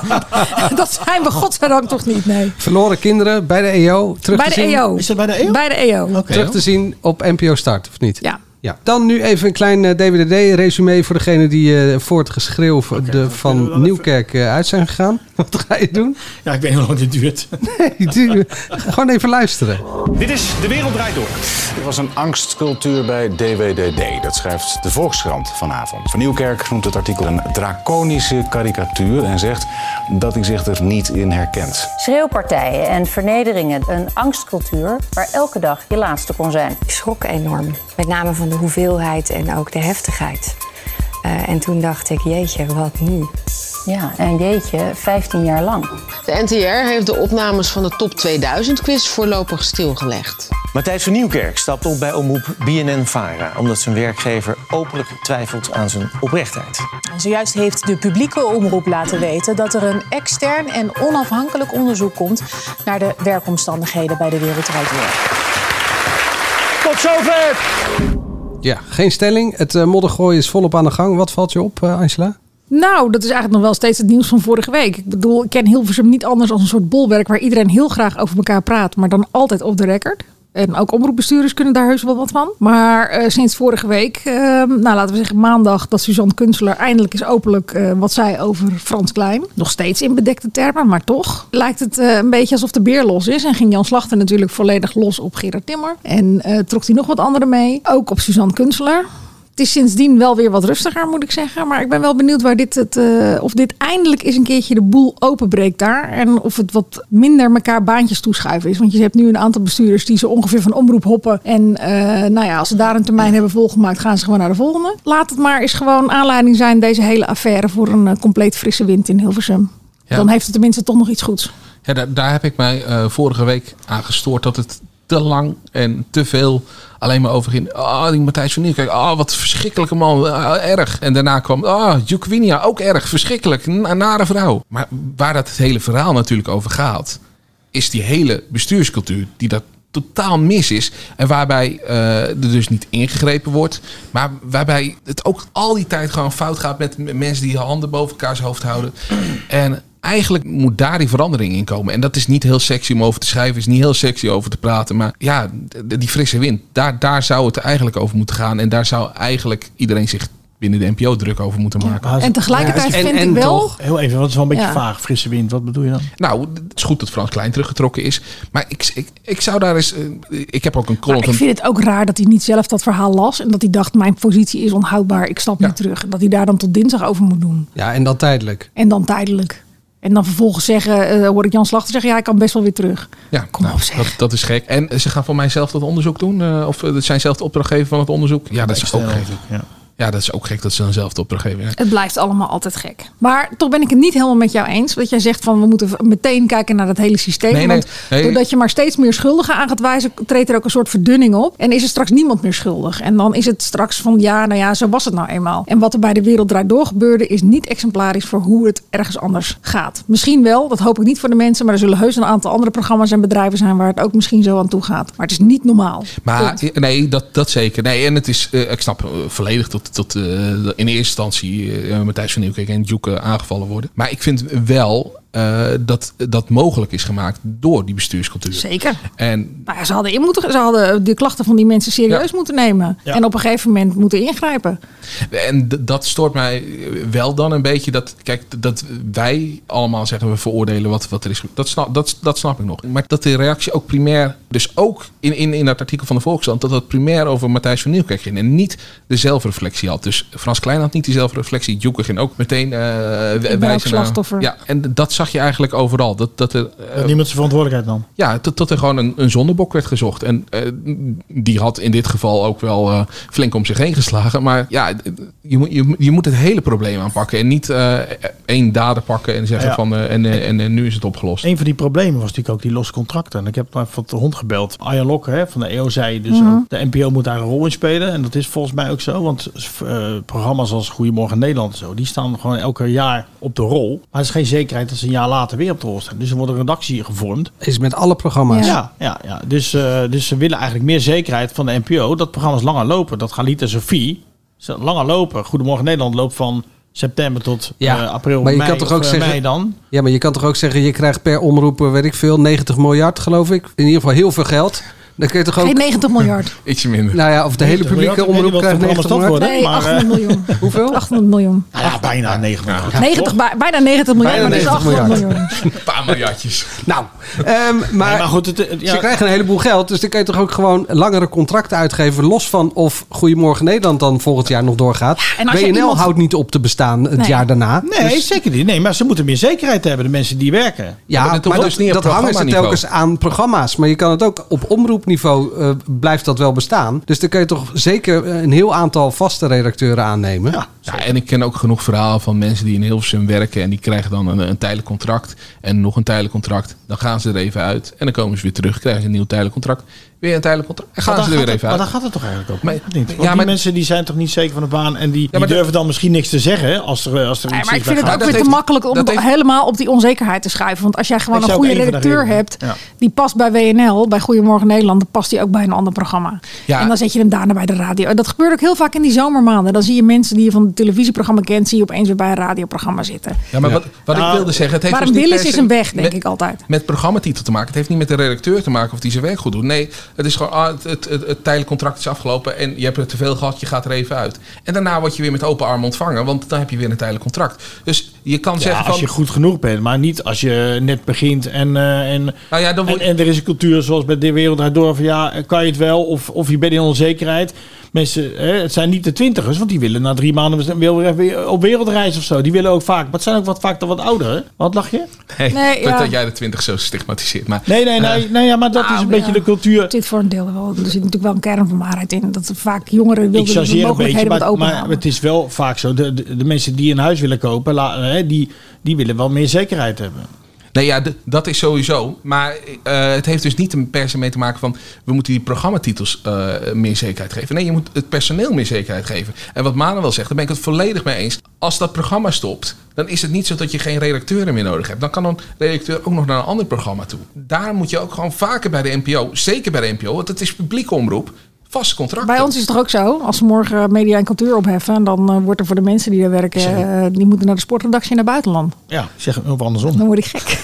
dat zijn we godzijdank toch niet, nee. Verloren kinderen bij de EO. Terug Bij te de zien, EO. Is dat bij de EO? Bij de EO. Terug te zien op NPO Start, of niet? Ja. Ja. Dan nu even een klein eh, DWDD-resume voor degene die eh, voor het geschreeuw van de, van Nieuwkerk eh, uit zijn gegaan. Wat ga je doen? Ja, ik weet niet hoe lang dit duurt. Nee, doe- gewoon even luisteren. Dit is De Wereld Draait Door. Er was een angstcultuur bij DWDD. Dat schrijft de Volkskrant vanavond. Van Nieuwkerk noemt het artikel een draconische karikatuur... en zegt dat hij zich er niet in herkent. Schreeuwpartijen en vernederingen. Een angstcultuur waar elke dag je laatste kon zijn. Ik schrok enorm. Met name van de hoeveelheid en ook de heftigheid. Eh, en toen dacht ik, jeetje, wat nu? Ja, en jeetje, 15 jaar lang. De NTR heeft de opnames van de Top 2000 quiz voorlopig stilgelegd. Matthijs van Nieuwkerk stapt op bij omroep BNN-Vara... omdat zijn werkgever openlijk twijfelt aan zijn oprechtheid. En zojuist heeft de publieke omroep laten weten dat er een extern en onafhankelijk onderzoek komt naar de werkomstandigheden bij de Wereld Draait Door. Tot zover! Ja, geen stelling. Het uh, moddergooien is volop aan de gang. Wat valt je op, eh, Angela? Nou, dat is eigenlijk nog wel steeds het nieuws van vorige week. Ik bedoel, ik ken Hilversum niet anders als een soort bolwerk waar iedereen heel graag over elkaar praat, maar dan altijd off the record. En ook omroepbestuurders kunnen daar heus wel wat van. Maar uh, sinds vorige week, uh, nou laten we zeggen maandag, dat Suzanne Kunstler eindelijk is openlijk uh, wat zei over Frans Klein. Nog steeds in bedekte termen, maar toch lijkt het een beetje alsof de beer los is. En ging Jan Slachter natuurlijk volledig los op Gerard Timmer. En trok hij nog wat anderen mee. Ook op Suzanne Kunstler. Het is sindsdien wel weer wat rustiger, moet ik zeggen. Maar ik ben wel benieuwd waar dit het, uh, of dit eindelijk eens een keertje de boel openbreekt daar. En of het wat minder elkaar baantjes toeschuiven is. Want je hebt nu een aantal bestuurders die zo ongeveer van omroep hoppen. En uh, nou ja, als ze daar een termijn hebben volgemaakt, gaan ze gewoon naar de volgende. Laat het maar eens gewoon aanleiding zijn, deze hele affaire, voor een uh, compleet frisse wind in Hilversum. Ja. Dan heeft het tenminste toch nog iets goeds. Ja, daar, daar heb ik mij vorige week aan gestoord dat het te lang en te veel alleen maar over ging. Ah, die Matthijs van Nieuwkerk. Ah, oh, wat verschrikkelijke man. Ah, erg. En daarna kwam, ah, Jukwinia, ook erg. Verschrikkelijk. Een nare vrouw. Maar waar dat het hele verhaal natuurlijk over gaat, is die hele bestuurscultuur die dat totaal mis is. En waarbij uh, er dus niet ingegrepen wordt. Maar waarbij het ook al die tijd gewoon fout gaat met mensen die handen boven elkaars hoofd houden. En eigenlijk moet daar die verandering in komen. En dat is niet heel sexy om over te schrijven, is niet heel sexy over te praten. Maar ja, die frisse wind, daar, daar zou het eigenlijk over moeten gaan. En daar zou eigenlijk iedereen zich binnen de NPO druk over moeten maken. Ja, en tegelijkertijd ja, vind en, en ik wel... Toch, heel even, wat is wel een beetje ja. vaag, frisse wind. Wat bedoel je dan? Nou, het is goed dat Frans Klein teruggetrokken is. Maar ik, ik, ik zou daar eens... Uh, ik heb ook een column... Maar ik vind het ook raar dat hij niet zelf dat verhaal las. En dat hij dacht, mijn positie is onhoudbaar. Ik stap niet terug. En dat hij daar dan tot dinsdag over moet doen. Ja, en dan tijdelijk. En dan tijdelijk. En dan vervolgens zeggen, uh, hoor ik Jan Slachter zeggen, ja, hij kan best wel weer terug. Ja, Kom nou, op, zeg. Dat, dat, is gek. En ze gaan voor mij zelf dat onderzoek doen? Uh, of het zijn zelf de opdrachtgever van het onderzoek? Ja, dat is ook gek. Ja. Ja, dat is ook gek dat ze dan zelf de opdracht geven. Het blijft allemaal altijd gek. Maar toch ben ik het niet helemaal met jou eens. Dat jij zegt van we moeten meteen kijken naar dat hele systeem. Nee, want nee. doordat je maar steeds meer schuldigen aan gaat wijzen, treedt er ook een soort verdunning op. En is er straks niemand meer schuldig. En dan is het straks van ja, nou ja, zo was het nou eenmaal. En wat er bij de wereld draait door gebeurde, is niet exemplarisch voor hoe het ergens anders gaat. Misschien wel, dat hoop ik niet voor de mensen. Maar er zullen heus een aantal andere programma's en bedrijven zijn waar het ook misschien zo aan toe gaat. Maar het is niet normaal. Maar nee, dat, dat zeker. Nee, en het is, uh, ik snap uh, volledig tot tot, uh, in eerste instantie uh, Matthijs van Nieuwkerk en Joeke aangevallen worden. Maar ik vind wel uh, dat dat mogelijk is gemaakt door die bestuurscultuur. Zeker. En nou ja, ze hadden in moeten, ze hadden de klachten van die mensen serieus ja. moeten nemen ja. en op een gegeven moment moeten ingrijpen. En dat stoort mij wel dan een beetje dat kijk dat wij allemaal zeggen we veroordelen wat, wat er is. Dat snap, dat, dat snap ik nog. Maar dat de reactie ook primair, dus ook in, in, in dat artikel van de Volkskrant, dat dat primair over Matthijs van Nieuwkerk ging en niet de zelfreflectie had. Dus Frans Klein had niet die zelfreflectie. Joeke ging ook meteen uh, wijzen slachtoffer. Ja, en dat zag je eigenlijk overal. Dat, dat er, uh, niemand zijn verantwoordelijkheid dan. Ja, tot, tot er gewoon een, een zondebok werd gezocht. En uh, die had in dit geval ook wel uh, flink om zich heen geslagen. Maar ja, je, moet, je, je moet het hele probleem aanpakken. En niet één dader pakken en zeggen ja. van en, en, en, nu is het opgelost. Een van die problemen was natuurlijk ook die losse contracten. En ik heb van de hond gebeld. Arjan Lokke hè, van de EO zei dus mm -hmm. de NPO moet daar een rol in spelen. En dat is volgens mij ook zo. Want programma's als Goedemorgen Nederland en zo, die staan gewoon elke jaar op de rol. Maar er is geen zekerheid dat ze een jaar later weer op de rol staan. Dus er wordt een redactie gevormd. Is met alle programma's. Ja, ja, ja. Dus, uh, dus ze willen eigenlijk meer zekerheid van de NPO dat programma's langer lopen. Dat Galita Sophie langer lopen. Goedemorgen Nederland loopt van september tot ja, uh, april, maar je mei, kan toch ook of, zeggen, mei dan? Ja, maar je kan toch ook zeggen, je krijgt per omroep, weet ik veel, 90 miljard geloof ik. In ieder geval heel veel geld. Dan kun je toch ook... Geen 90 miljard. Ietsje minder. Nou ja, of de hele publieke omroep krijgt 90 miljard. Worden, nee, maar, 800 miljoen. Hoeveel? 800 miljoen. Nou ja, bijna 90 miljard. Ja. 90, bijna 90 miljard, bijna maar 90 is 800 miljard. miljoen. Een paar miljardjes. Nou, um, maar, nee, maar goed, het, het, ja. ze krijgen een heleboel geld. Dus dan kun je toch ook gewoon langere contracten uitgeven. Los van of Goedemorgen Nederland dan volgend jaar nog doorgaat. Ja, BNL iemand... houdt niet op te bestaan het nee. jaar daarna. Nee, dus... zeker niet. Nee, maar ze moeten meer zekerheid hebben, de mensen die werken. Ja, maar, maar dus dat, dat hangen ze telkens aan programma's. Maar je kan het ook op omroepniveau uh, blijft dat wel bestaan. Dus dan kun je toch zeker een heel aantal vaste redacteuren aannemen. Ja, ja en ik ken ook genoeg verhalen van mensen die in Hilversum werken en die krijgen dan een, een tijdelijk contract en nog een tijdelijk contract. Dan gaan ze er even uit en dan komen ze weer terug, krijgen ze een nieuw tijdelijk contract. Weer een tijdelijk contract. En gaan ze er weer even uit. Maar dan gaat het toch eigenlijk ook maar, niet? Want ja, maar, die mensen die zijn toch niet zeker van de baan en die, ja, die durven dan misschien niks te zeggen als er, als er ja, iets maar is. ik vind het ook weer te makkelijk om heeft... helemaal op die onzekerheid te schuiven. Want als jij gewoon een goede redacteur hebt ja. die past bij WNL, bij Goedemorgen Nederland, dan past die ook bij een ander programma. Ja. En dan zet je hem daarna bij de radio. Dat gebeurt ook heel vaak in die zomermaanden. Dan zie je mensen die je van het televisieprogramma kent, zie je opeens weer bij een radioprogramma zitten. Ja, maar wat, wat ik wilde zeggen, het heeft maar dus een Willis is een weg, denk ik altijd. Met programmatitel te maken. Het heeft niet met de redacteur te maken of die zijn werk goed doet. Nee, het is gewoon ah, het, het, het, het tijdelijk contract is afgelopen en je hebt er te veel gehad, je gaat er even uit. En daarna word je weer met open armen ontvangen, want dan heb je weer een tijdelijk contract. Dus je kan ja, zeggen van... als je goed genoeg bent, maar niet als je net begint en, uh, en, nou ja, dan en, en, er is een cultuur zoals bij de wereld door van ja, kan je het wel of, of je bent in onzekerheid. Mensen, hè, het zijn niet de twintigers, want die willen na drie maanden weer op wereldreis of zo. Die willen ook vaak, maar het zijn ook wat vaak dan wat ouder. Wat lach je? Nee, nee ja. dat jij de twintig zo stigmatiseert. Maar, nee, nee, nee, uh, nee ja, maar dat nou, is een ja. beetje de cultuur. Dit voor een deel wel. Er zit natuurlijk wel een kern van waarheid in. Dat er vaak jongeren willen de mogelijkheden een beetje, wat maar, maar het is wel vaak zo. De, de, de, mensen die een huis willen kopen, la, hè, die, die willen wel meer zekerheid hebben. Nee, ja, dat is sowieso. Maar uh, het heeft dus niet per se mee te maken van... we moeten die programmatitels uh, meer zekerheid geven. Nee, je moet het personeel meer zekerheid geven. En wat Manuel zegt, daar ben ik het volledig mee eens. Als dat programma stopt, dan is het niet zo dat je geen redacteuren meer nodig hebt. Dan kan een redacteur ook nog naar een ander programma toe. Daar moet je ook gewoon vaker bij de NPO, zeker bij de NPO... want het is publieke omroep... Vast contract. Bij ons is het toch ook zo? Als ze morgen media en cultuur opheffen, dan uh, wordt er voor de mensen die daar werken, uh, die moeten naar de sportredactie in het buitenland. Ja, zeg het andersom. Dan word ik gek.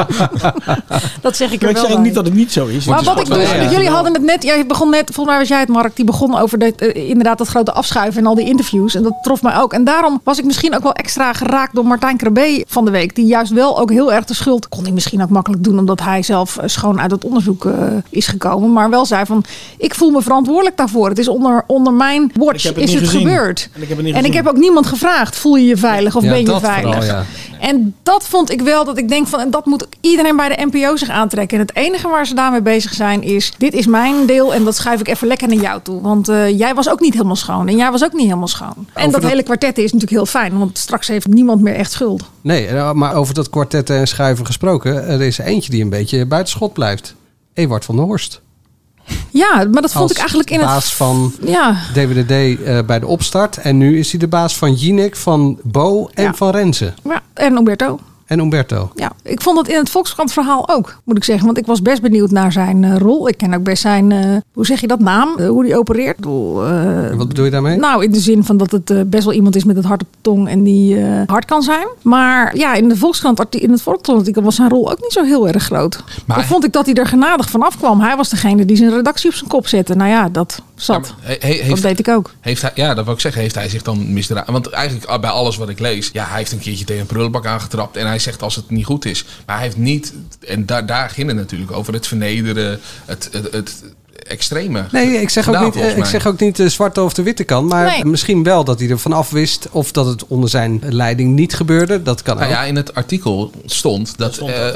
dat zeg ik er ik wel zeg bij. niet dat het niet zo is. Maar wat ik dus, ja, jullie hadden het net, jij begon net, volgens mij was jij het Mark, die begon over dat, uh, inderdaad dat grote afschuiven en al die interviews. En dat trof mij ook. En daarom was ik misschien ook wel extra geraakt door Martijn Krabbe van de week, die juist wel ook heel erg de schuld, kon hij misschien ook makkelijk doen, omdat hij zelf schoon uit het onderzoek is gekomen, maar wel zei van, ik ik voel me verantwoordelijk daarvoor. Het is onder, onder mijn watch het is het gezien. gebeurd. En ik heb het niet En ik heb ook niemand gevraagd, voel je je veilig of Ja, ben je dat veilig? vooral, ja. En dat vond ik wel dat ik denk van, en dat moet iedereen bij de NPO zich aantrekken. En het enige waar ze daarmee bezig zijn is, dit is mijn deel en dat schuif ik even lekker naar jou toe. Want eh, jij was ook niet helemaal schoon en jij was ook niet helemaal schoon. En dat, dat- hele kwartet is natuurlijk heel fijn, want straks heeft niemand meer echt schuld. Nee, eh, maar over dat kwartet en schuiven gesproken. Er is eentje die een beetje buiten schot blijft. Ewart van der Horst. Ja, maar dat vond Als ik eigenlijk in het... baas van Ja, DWDD eh, bij de opstart. En nu is hij de baas van Jinek, van Bo en Ja. van Renze. ja, en Umberto. Umberto. Ja, ik vond dat in het Volkskrant verhaal ook, moet ik zeggen. Want ik was best benieuwd naar zijn eh, rol. Ik ken ook best zijn, eh, hoe zeg je dat, naam? Eh, hoe die opereert. Bedoel, Wat bedoel je daarmee? Nou, in de zin van dat het best wel iemand is met het hart op de tong en die hard kan zijn. Maar ja, in, de Volkskrant, in het Volkskrant was zijn rol ook niet zo heel erg groot. Maar- Dan vond ik dat hij er genadig van afkwam. Hij was degene die zijn redactie op zijn kop zette. Nou ja, dat zat. He- he- heeft, dat deed ik ook. Heeft hij, ja, dat wil ik zeggen. Heeft hij zich dan misdragen? Want eigenlijk ah, bij alles wat ik lees, ja, hij heeft een keertje tegen een prullenbak aangetrapt en hij zegt als het niet goed is. Maar hij heeft niet, en daar, daar ging het natuurlijk over, het vernederen, het, het, het extreme. Nee, ik zeg ook niet, eh, ik zeg ook niet de zwarte of de witte kan. Maar Nee. misschien wel dat hij ervan af wist. Of dat het onder zijn leiding niet gebeurde. Dat kan Nou ook. ja, in het artikel stond dat. eh,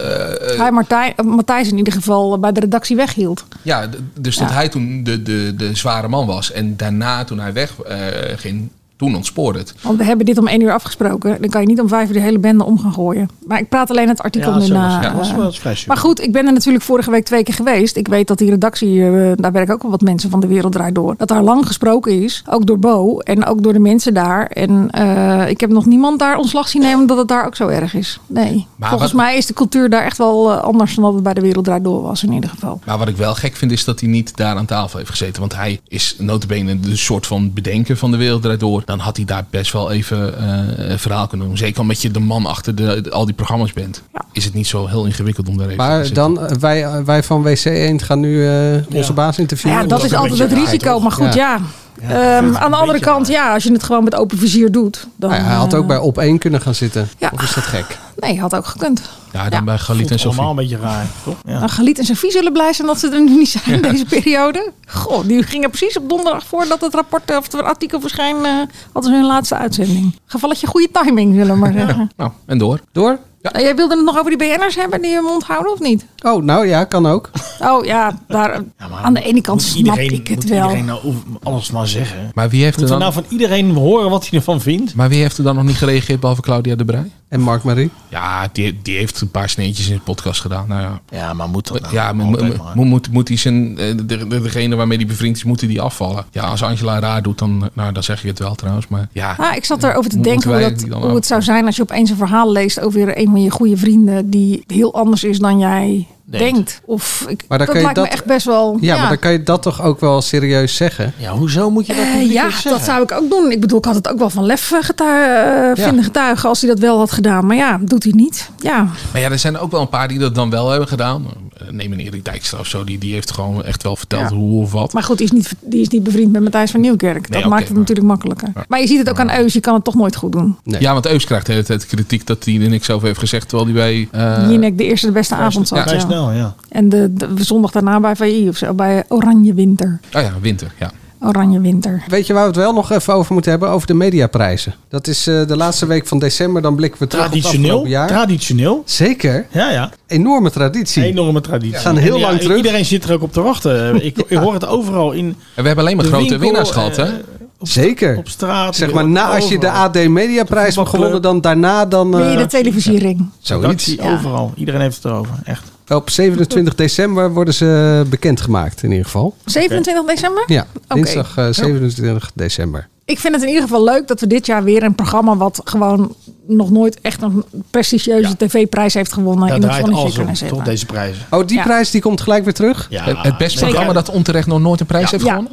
eh, Hij Martijn, eh, Matthijs in ieder geval bij de redactie weghield. ja, dus dat Ja. hij toen de, de, de zware man was. En daarna, toen hij weg eh, ging, toen ontspoorde het. Want we hebben dit om één uur afgesproken. Dan kan je niet om vijf uur de hele bende om gaan gooien. Maar ik praat alleen het artikel Ja, nu na. Ja, dat is eh, wel- maar goed, ik ben er natuurlijk vorige week twee keer geweest. Ik weet dat die redactie, eh, daar werken ook wel wat mensen van de wereld draait door. Dat daar lang gesproken is. Ook door Bo en ook door de mensen daar. En eh, ik heb nog niemand daar ontslag zien nemen dat het daar ook zo erg is. Nee. Maar Volgens wat- mij is de cultuur daar echt wel anders dan dat het bij de wereld draait door was in ieder geval. Maar wat ik wel gek vind, is dat hij niet daar aan tafel heeft gezeten. Want hij is notabene de soort van bedenken van de wereld draait door. Dan had hij daar best wel even eh, een verhaal kunnen doen. Zeker omdat je de man achter de, de- al die programma's bent. Is het niet zo heel ingewikkeld om daar even te Maar zitten. dan, eh, wij, eh, wij van WC Eend gaan nu eh, onze baas interviewen. Ja, dat is altijd het risico. Maar goed, ja. Ehm, aan de andere kant, ja, als je het gewoon met open vizier doet. Dan, Nou ja, hij had eh, ook bij op één kunnen gaan zitten. Ja. Of is dat gek? Nee, had ook gekund. Ja, dan bij Galit en Sofie. allemaal een beetje raar, toch? Ja. Nou, Galiet en Sophie zullen blij zijn dat ze er nu niet zijn in deze periode. Goh, die gingen precies op donderdag voordat het rapport eh, of het artikel verscheen, eh, hadden ze hun laatste uitzending. Gevalletje goede timing, zullen we maar zeggen. Nou, en door. Door? Nou, jij wilde het nog over die BN'ers hebben die hun mond houden of niet? Oh, nou ja, kan ook. Oh ja, daar, aan de ene kant Moet snap iedereen, ik het moet wel. iedereen nou alles maar zeggen? Maar wie heeft er Moeten dan, nou van iedereen horen wat hij ervan vindt? maar wie heeft er dan nog niet gereageerd behalve Claudia de Brij? En Mark Marie? Ja, die, die heeft een paar sneetjes in de podcast gedaan. Nou ja. Ja, maar moet dat nou? Ja, mo- Altijd mo- maar. mo- moet, moet die zijn, eh, de, de- degene waarmee die bevriend is, moeten die afvallen. Ja, als Angela raar doet, dan, nou, dan zeg je het wel trouwens. Maar ja, Ah, ik zat erover te denken hoe, dat, hoe het zou zijn als je opeens een verhaal leest over een van je goede vrienden die heel anders is dan jij denkt. Of ik, Maar dan dat kan je lijkt me dat- echt best wel. Ja, maar dan kan je dat toch ook wel serieus zeggen? Ja, hoezo moet je dat Eh, niet ja, zeggen? dat zou ik ook doen. Ik bedoel, ik had het ook wel van lef eh, getuigen, Ja. vinden getuigen als hij dat wel had gedaan. Maar ja, doet hij niet. Ja, Maar ja, er zijn ook wel een paar die dat dan wel hebben gedaan. Eh, Neem een Erik Dijkstra of zo. Die, die heeft gewoon echt wel verteld Ja. hoe of wat. maar goed, die is niet, die is niet bevriend met Matthijs van Nieuwkerk. Dat Nee, maakt het maar- natuurlijk makkelijker. Maar je ziet het ook aan Eus, je kan het toch nooit goed doen. Ja, want Eus krijgt de hele tijd kritiek dat hij er niks over heeft gezegd. Terwijl hij bij... eh, Jinek de eerste de beste avond zat. Vrij ja. snel, ja. En de, de zondag daarna bij VI of zo, bij Oranje Winter. Oh ja, winter, ja. Oranje Winter. Weet je waar we het wel nog even over moeten hebben? Over de mediaprijzen. Dat is eh, de laatste week van december. Dan blikken we terug op het afgelopen jaar. Traditioneel? Zeker. Ja, ja. Enorme traditie. Enorme traditie. Gaan heel En ja, lang terug. Iedereen zit er ook op te wachten. Ik, ik hoor het overal in. En we hebben alleen maar grote winkel, winnaars gehad, hè? eh, Zeker. Op straat. Zeg je maar, na, als je de. AD Mediaprijs hebt gewonnen, dan daarna dan... Ben je eh, de televisiering? Zoiets. Redactie, Overal. Iedereen heeft het erover. Echt. Op 27 december worden ze bekendgemaakt in ieder geval. 27 december? Ja, dinsdag eh, 27 december. Ik vind het in ieder geval leuk dat we dit jaar weer een programma wat gewoon nog nooit echt een prestigieuze tv-prijs heeft gewonnen in het zonnetje kunnen zetten. toch, deze prijzen. Oh, die Ja. prijs die komt gelijk weer terug? Ja, Het- beste Zeker. programma dat onterecht nog nooit een prijs heeft Ja. gewonnen?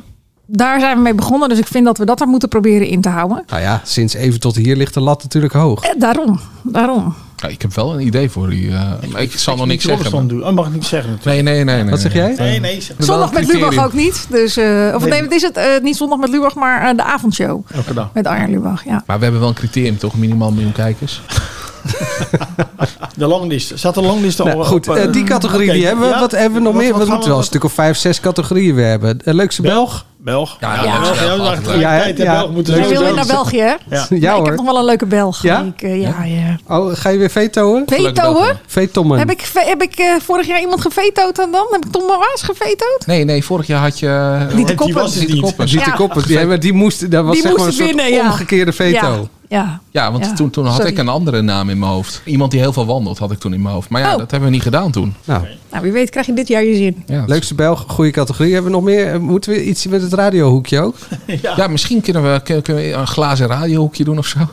Daar zijn we mee begonnen, dus ik vind dat we dat er moeten proberen in te houden. Nou ja, sinds even tot hier ligt de lat natuurlijk hoog. Eh, daarom, daarom. Ja, ik heb wel een idee voor die. eh, maar ik zal nog niks zeggen. Doen. Oh, mag ik niet zeggen natuurlijk. Nee, nee, nee. nee Wat zeg nee. jij? Nee, nee. Zeg. Zondag met. Lubach ook niet. Dus, eh, of Nee. nee, wat is het? Eh, niet zondag met Lubach, maar eh, de avondshow Elke dag. met Arjen Lubach. Ja. Maar we hebben wel een criterium, toch? Minimaal een miljoen kijkers. De longlist. Staat de longlist al Nou, goed, op, die categorie die hebben we. Ja? Wat hebben we nog Wat- meer? wat We moeten wel een stuk of vijf, zes categorieën weer hebben. De leukste Belg? Belg. Ja, Ja, ja, Belg, ja, ja, Ja, ja, ja. Belg moeten Jij wil naar België, hè? Ja. Ja ik hoor. heb nog wel een leuke Belg. Ja? Ik, eh, ja, ja. Oh, ga je weer vetoen? Veto, hoor. Vetommen. Heb ik, heb ik eh, vorig jaar iemand gevetoed dan? dan? Heb ik Tom Maas gevetoed? Nee, nee, vorig jaar had je... Niet. Dieter Ja. Koppers, ja, maar die moest, dat was Die zeg maar een soort winnen, omgekeerde veto. Ja. Ja. Want Ja, toen, toen had sorry. ik een andere naam in mijn hoofd. Iemand die heel veel wandelt had ik toen in mijn hoofd. Maar ja, Oh. dat hebben we niet gedaan toen. Nou, Nou, wie weet krijg je dit jaar je zin. Ja, leukste Belg, goede categorie. Hebben we nog meer? Eh, Moeten we iets met het radiohoekje ook? ja. misschien kunnen we, kun- kunnen we een glazen radiohoekje doen of zo.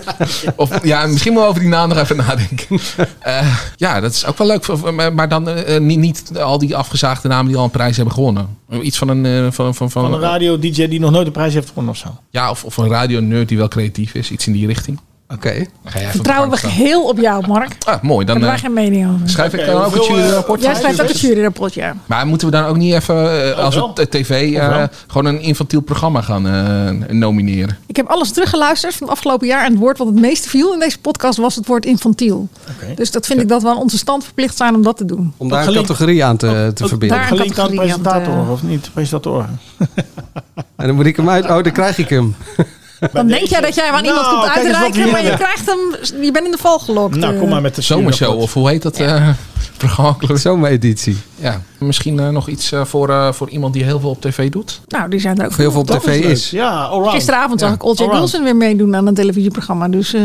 of ja, misschien wel over die naam nog even nadenken. Eh, ja, dat is ook wel leuk. Maar, dan eh, niet, niet al die afgezaagde namen die al een prijs hebben gewonnen. Iets van een... eh, van, van, van, Van een radio-dj die nog nooit een prijs heeft gewonnen of zo. Ja, of, of een radio-nerd die wel creatief is. Iets in die richting. Oké. Dan ga jij even Vertrouwen we geheel op jou, Mark. Ah, mooi. Dan Daar eh, geen mening over. schrijf ik dan ook het hoeveel, eh, juryrapport. Jij schrijft ook het juryrapport, ja. Maar moeten we dan ook niet even, eh, als het eh, tv, eh, gewoon een infantiel programma gaan eh, nomineren? Ik heb alles teruggeluisterd van het afgelopen jaar. En het woord wat het meeste viel in deze podcast was het woord infantiel. Dus dat vind ik dat we aan onze stand verplicht zijn om dat te doen. Om daar een gelinkt- categorie aan te, te verbinden. daar- een Gelinkt aan categorie aan presentatoren, te- of niet? Presentatoren. En dan moet ik hem uit... Oh, dan krijg ik hem. Dan denk jij dat jij hem aan iemand Nou, komt uitreiken, maar je krijgt hem, je bent in de val gelokt. Nou, eh. kom maar met de Zomershow, of hoe heet dat eh, programma? Zomereditie. Ja, misschien eh, nog iets eh, voor, eh, voor iemand die heel veel op tv doet. Nou, die zijn er ook Heel veel op Dat tv is. Ja, allround. Gisteravond zag Ja, ik Olcay. Wilson weer meedoen aan een televisieprogramma. Dus eh,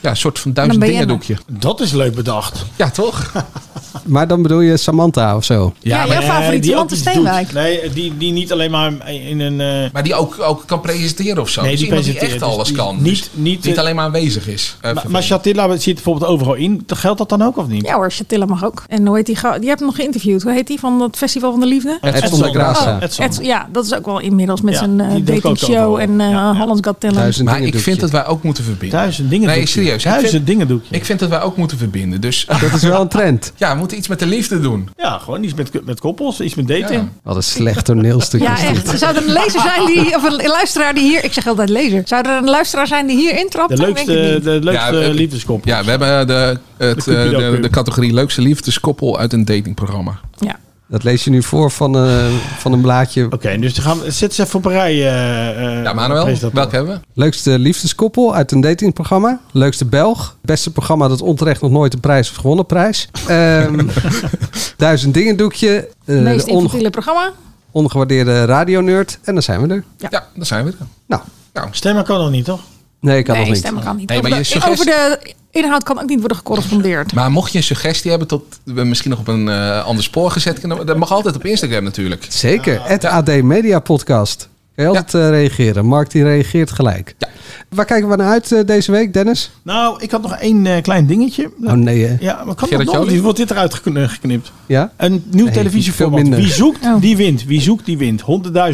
Ja, een soort van duizend dingen doekje. Dat is leuk bedacht. Ja, toch? Maar dan bedoel je Samantha of zo? ja, jouw Nee, favoriet, die ook Samantha Steenwijk. Nee, die, die niet alleen maar in een... eh, Maar die ook, ook kan presenteren of zo. Nee, dus die die echt Dus alles die kan. niet- Dus niet, niet eh, alleen maar aanwezig is. Eh, maar, maar. Chatilla zit bijvoorbeeld overal in. Geldt dat dan ook of niet? Ja hoor, Chatilla mag ook. En hoe heet die? Die hebt hem nog geïnterviewd. Hoe heet die van het Festival van de Liefde? Edson de Graça. Oh, ja, dat is ook wel inmiddels met Ja, zijn eh, datingshow en eh Ja, ja. Holland's Got Talent. Duizend Maar ik vind dat wij ook moeten verbinden. Duizend dingen Nee, serieus. Duizend dingen doe. Ik vind dat wij ook moeten verbinden. Dus Dat is wel een trend. ja, we moeten iets met de liefde doen. Ja, gewoon iets met, met koppels, iets met dating. Ja. Wat een slecht toneelstuk Ja, echt. Zou er een lezer zijn die, of een luisteraar die hier, ik zeg altijd lezer, zou er een luisteraar zijn die hier intrapt? De leukste, niet. de leukste Ja, we- liefdeskoppel. Ja, we hebben de, het, De eh, de categorie leukste liefdeskoppel uit een datingprogramma. Ja. Dat lees je nu voor van, eh, van een blaadje. Oké, dus dan gaan we, zet ze even op een rij. eh, eh, Ja, Manuel, welke hebben we? Leukste liefdeskoppel uit een datingprogramma. Leukste Belg. Beste programma dat onterecht nog nooit een prijs heeft gewonnen. Prijs. Ehm, duizend dingen doekje. eh, meest infantiele programma. ongewaardeerde radionerd. En dan zijn we er. Ja, daar zijn we er. Nou, Stemmen kan nog niet, toch? Nee, ik kan nee, nog niet. stemmen kan niet. Nee, maar over, je de, suggestie- over de inhoud kan ook niet worden gecorrespondeerd. Maar mocht je een suggestie hebben tot we misschien nog op een eh, ander spoor gezet kunnen, dat mag altijd op Instagram natuurlijk. Zeker. Het AD Media Podcast. Kun je altijd eh, reageren. Mark die reageert gelijk. Ja. Waar kijken we naar uit eh, deze week, Dennis? Nou, ik had nog één eh, klein dingetje. Oh nee, hè? Ja, maar kan dat nog? Wordt dit eruit gekn- geknipt. Ja? Een nieuw Nee, televisieformat. Wie zoekt, Oh. die wint. Wie zoekt, die wint.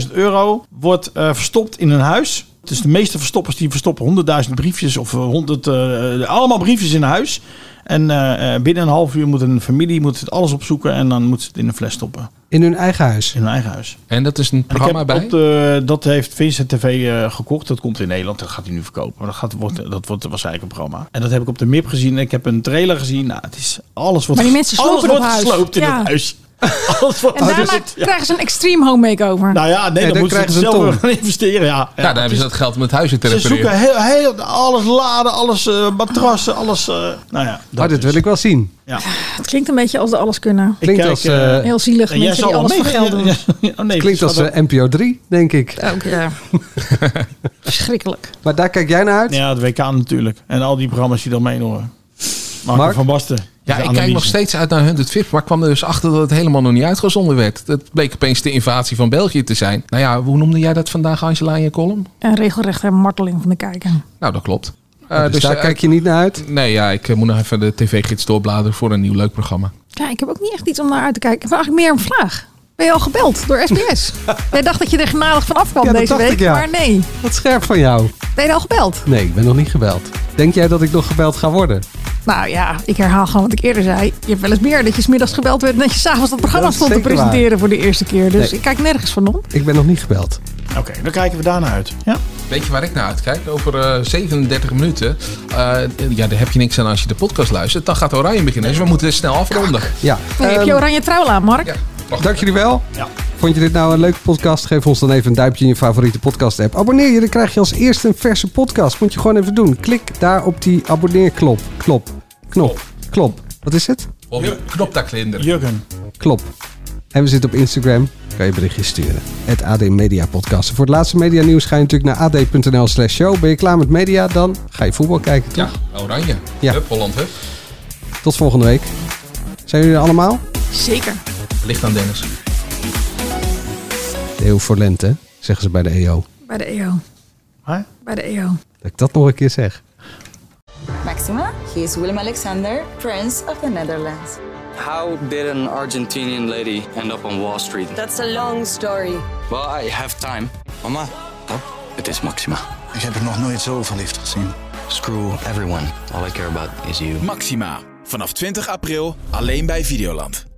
100.000 euro wordt eh, verstopt in een huis. Dus de meeste verstoppers die verstoppen 100.000 briefjes of eh, 100, eh, allemaal briefjes in een huis. En eh, eh, binnen een half uur moet een familie moet het alles opzoeken en dan moet ze het in een fles stoppen. In hun eigen huis. In hun eigen huis. En dat is een programma heb bij. op de, dat heeft Vincent TV eh, gekocht. Dat komt in Nederland. Dat gaat hij nu verkopen. Maar dat, gaat, wordt, dat wordt waarschijnlijk een programma. En dat heb ik op de MIP gezien. En ik heb een trailer gezien. Nou, het is alles wordt Maar die mensen alles slopen wordt gesloopt in Ja. het huis. alles En daarna dus het- ja. krijgen ze een extreme home makeover. Nou ja, nee, Nee, dan, dan moeten ze het ze zelf ton. gaan investeren. Ja, ja, dan hebben ze dat geld om het huis te Ze repareren. zoeken heel, heel, alles laden, alles eh, matrassen, alles. eh, nou ja, Oh, dit wil ik wel zien. Ja. Het klinkt een beetje als de alles kunnen. Klinkt kijk, als, eh, Heel zielig, en mensen die alles voor mee- geld doen. ja, ja, oh nee, Klinkt als NPO 3, denk ik. Ook, ja. Verschrikkelijk. Maar daar kijk jij naar uit? Ja, het WK natuurlijk. En al die programma's die dan meedoen. Marco Mark? van Basten. Ja, De ik kijk nog steeds uit naar 100 VIP, maar ik kwam er dus achter dat het helemaal nog niet uitgezonden werd. Het bleek opeens de invasie van België te zijn. Nou ja, hoe noemde jij dat vandaag, Angela, in je column? Een regelrechte marteling van de kijker. Nou, dat klopt. Eh, dus, daar eh, kijk je niet naar uit? Nee, ja, ik eh, moet nog even de tv-gids doorbladeren voor een nieuw leuk programma. Ja, ik heb ook niet echt iets om naar uit te kijken. Ik heb eigenlijk meer een vraag. Ben je al gebeld door SBS? Jij dacht dat je er genadig van afkwam Ja, dat deze week, ik, ja. maar nee. Wat scherp van jou. Ben je al gebeld? Nee, ik ben nog niet gebeld. Denk jij dat ik nog gebeld ga worden? Nou ja, ik herhaal gewoon wat ik eerder zei. Je hebt wel eens meer dat je smiddags gebeld werd en dat je s'avonds dat programma Dat stond te presenteren voor de eerste keer. Dus Nee. ik kijk nergens van om. Ik ben nog niet gebeld. Oké, dan kijken we daarna uit. Ja? Weet je waar ik naar uitkijk? Over eh, 37 minuten. eh, ja, daar heb je niks aan als je de podcast luistert. Dan gaat Oranje beginnen. Dus we moeten snel afronden. Ja. Nee, heb je Ehm, oranje trouw aan, Mark? Dank jullie wel. Ja. Vond je dit nou een leuke podcast? Geef ons dan even een duimpje in je favoriete podcast app. Abonneer je, dan krijg je als eerste een verse podcast. Moet je gewoon even doen. Klik daar op die abonneerklop. Klop. Knop. Klop. Wat is het? Knop daar klinder. Jurgen. Klop. En we zitten op Instagram. Kan je berichtjes sturen. Het AD Media Podcast. Voor het laatste media nieuws ga je natuurlijk naar ad.nl slash show. Ben je klaar met media? Dan ga je voetbal kijken. toch? Ja, Oranje. Ja. Hup, Holland, hup. Tot volgende week. Zijn jullie er allemaal? Zeker. Ligt aan Dennis. De eeuw voor lente, zeggen ze bij de EO. Bij de EO. Waar? Bij de EO. Dat ik dat nog een keer zeg. Maxima, he is Willem Alexander, Prince of the Netherlands. How did an Argentinian lady end up on Wall Street? That's a long story. Well, I have time. Mama, oh, het is Maxima. Ik heb er nog nooit zo verliefd gezien. Screw everyone. All I care about is you. Maxima. Vanaf 20 april alleen bij Videoland.